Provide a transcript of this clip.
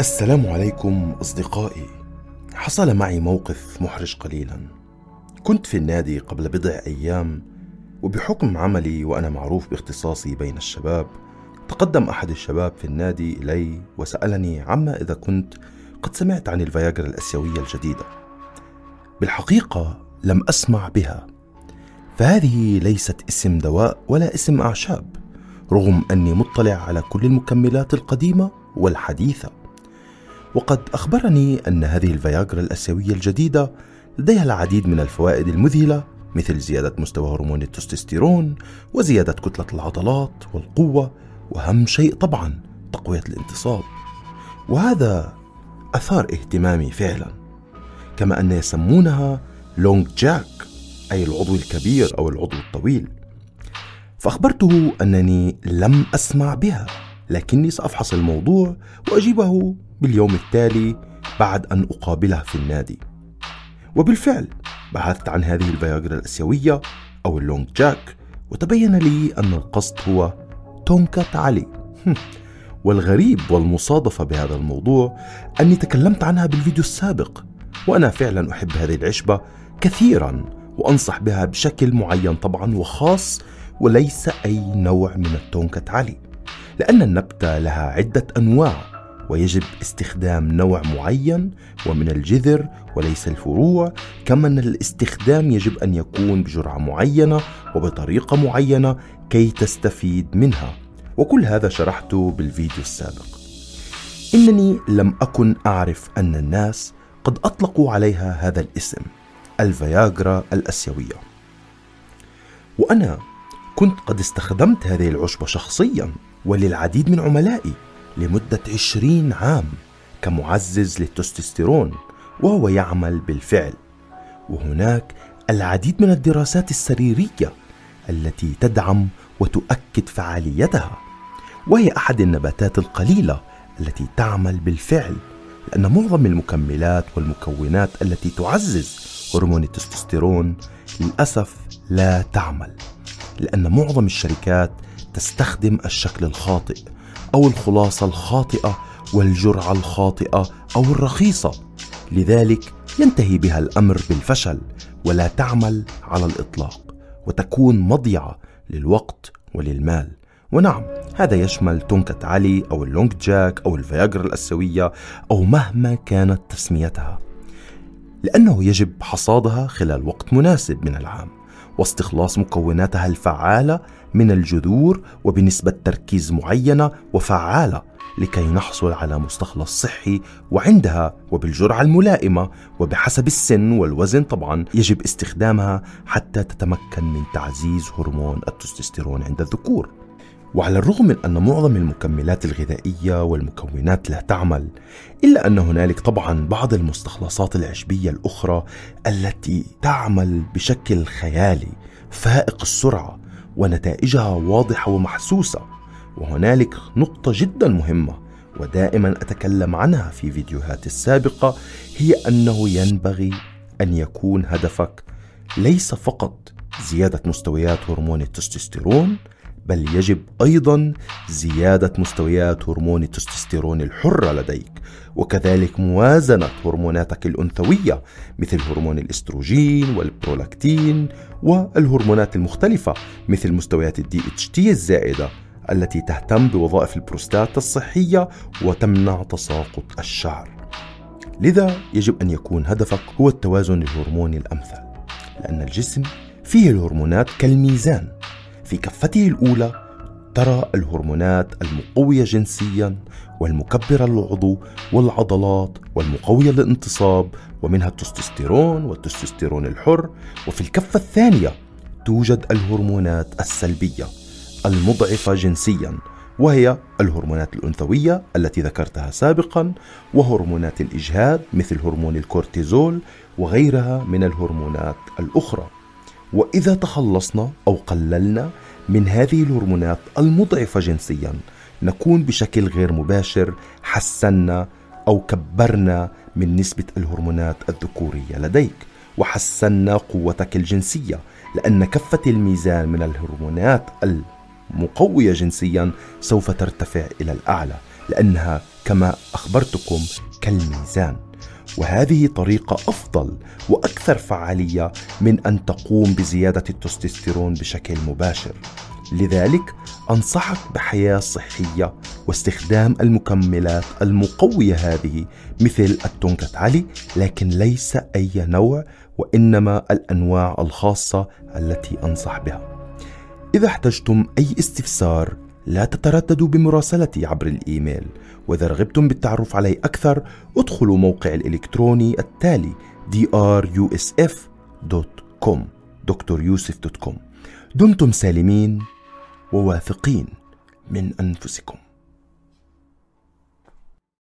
السلام عليكم أصدقائي. حصل معي موقف محرج قليلا. كنت في النادي قبل بضع أيام وبحكم عملي وأنا معروف باختصاصي بين الشباب تقدم أحد الشباب في النادي إلي وسألني عما إذا كنت قد سمعت عن الفياجرا الأسيوية الجديدة. بالحقيقة لم أسمع بها. فهذه ليست اسم دواء ولا اسم أعشاب رغم أني مطلع على كل المكملات القديمة والحديثة. وقد أخبرني أن هذه الفياجرا الأسيوية الجديدة لديها العديد من الفوائد المذهلة مثل زيادة مستوى هرمون التستوستيرون وزيادة كتلة العضلات والقوة وأهم شيء طبعا تقوية الانتصاب. وهذا أثار اهتمامي فعلا كما أن يسمونها لونج جاك أي العضو الكبير أو العضو الطويل. فأخبرته أنني لم أسمع بها لكني سأفحص الموضوع وأجيبه باليوم التالي بعد أن أقابله في النادي. وبالفعل بحثت عن هذه الفياجرا الأسيوية أو اللونج جاك وتبين لي أن القصد هو تونكا علي والغريب والمصادفة بهذا الموضوع أني تكلمت عنها بالفيديو السابق وأنا فعلا أحب هذه العشبة كثيرا وأنصح بها بشكل معين طبعا وخاص وليس أي نوع من التونكة علي لأن النبتة لها عدة أنواع. ويجب استخدام نوع معين ومن الجذر وليس الفروع كما ان الاستخدام يجب أن يكون بجرعة معينة وبطريقة معينة كي تستفيد منها. وكل هذا شرحته بالفيديو السابق. إنني لم أكن أعرف أن الناس قد أطلقوا عليها هذا الاسم الفياجرا الأسيوية. وأنا كنت قد استخدمت هذه العشبة شخصيا وللعديد من عملائي. لمدة عشرين عام كمعزز للتستوستيرون وهو يعمل بالفعل. وهناك العديد من الدراسات السريرية التي تدعم وتؤكد فعاليتها وهي أحد النباتات القليلة التي تعمل بالفعل لأن معظم المكملات والمكونات التي تعزز هرمون التستوستيرون للأسف لا تعمل لأن معظم الشركات تستخدم الشكل الخاطئ. أو الخلاصة الخاطئة والجرعة الخاطئة أو الرخيصة. لذلك ينتهي بها الأمر بالفشل ولا تعمل على الإطلاق وتكون مضيعة للوقت وللمال. ونعم هذا يشمل تونكة علي أو اللونج جاك أو الفياجرا الأسيوية أو مهما كانت تسميتها لأنه يجب حصادها خلال وقت مناسب من العام. واستخلاص مكوناتها الفعالة من الجذور وبنسبة تركيز معينة وفعالة لكي نحصل على مستخلص صحي وعندها وبالجرعة الملائمة وبحسب السن والوزن طبعا يجب استخدامها حتى تتمكن من تعزيز هرمون التستوستيرون عند الذكور. وعلى الرغم من أن معظم المكملات الغذائية والمكونات لا تعمل إلا أن هنالك طبعا بعض المستخلصات العشبية الأخرى التي تعمل بشكل خيالي فائق السرعة ونتائجها واضحة ومحسوسة. وهنالك نقطة جدا مهمة ودائما أتكلم عنها في فيديوهاتي السابقة هي أنه ينبغي أن يكون هدفك ليس فقط زيادة مستويات هرمون التستوستيرون بل يجب أيضا زيادة مستويات هرمون التستوستيرون الحره لديك وكذلك موازنة هرموناتك الأنثوية مثل هرمون الإستروجين والبرولاكتين والهرمونات المختلفة مثل مستويات ال DHT الزائدة التي تهتم بوظائف البروستات الصحية وتمنع تساقط الشعر. لذا يجب أن يكون هدفك هو التوازن الهرموني الأمثل لأن الجسم فيه الهرمونات كالميزان. في كفته الأولى ترى الهرمونات المقوية جنسيا والمكبرة للعضو والعضلات والمقوية للانتصاب ومنها التستوستيرون والتستوستيرون الحر وفي الكفة الثانية توجد الهرمونات السلبية المضعفة جنسيا وهي الهرمونات الأنثوية التي ذكرتها سابقا وهرمونات الإجهاد مثل هرمون الكورتيزول وغيرها من الهرمونات الأخرى. وإذا تخلصنا أو قللنا من هذه الهرمونات المضعفة جنسيا نكون بشكل غير مباشر حسنا أو كبرنا من نسبة الهرمونات الذكورية لديك وحسنا قوتك الجنسية لأن كفه الميزان من الهرمونات المقوية جنسيا سوف ترتفع إلى الأعلى لأنها كما أخبرتكم كالميزان. وهذه طريقة أفضل وأكثر فعالية من أن تقوم بزيادة التستوستيرون بشكل مباشر. لذلك أنصحك بحياة صحية واستخدام المكملات المقوية هذه مثل التونكت علي لكن ليس أي نوع وإنما الأنواع الخاصة التي أنصح بها. إذا احتجتم أي استفسار لا تترددوا بمراسلتي عبر الإيميل وإذا رغبتم بالتعرف علي أكثر ادخلوا موقع الإلكتروني التالي drusf.com دكتور دمتم سالمين وواثقين من أنفسكم.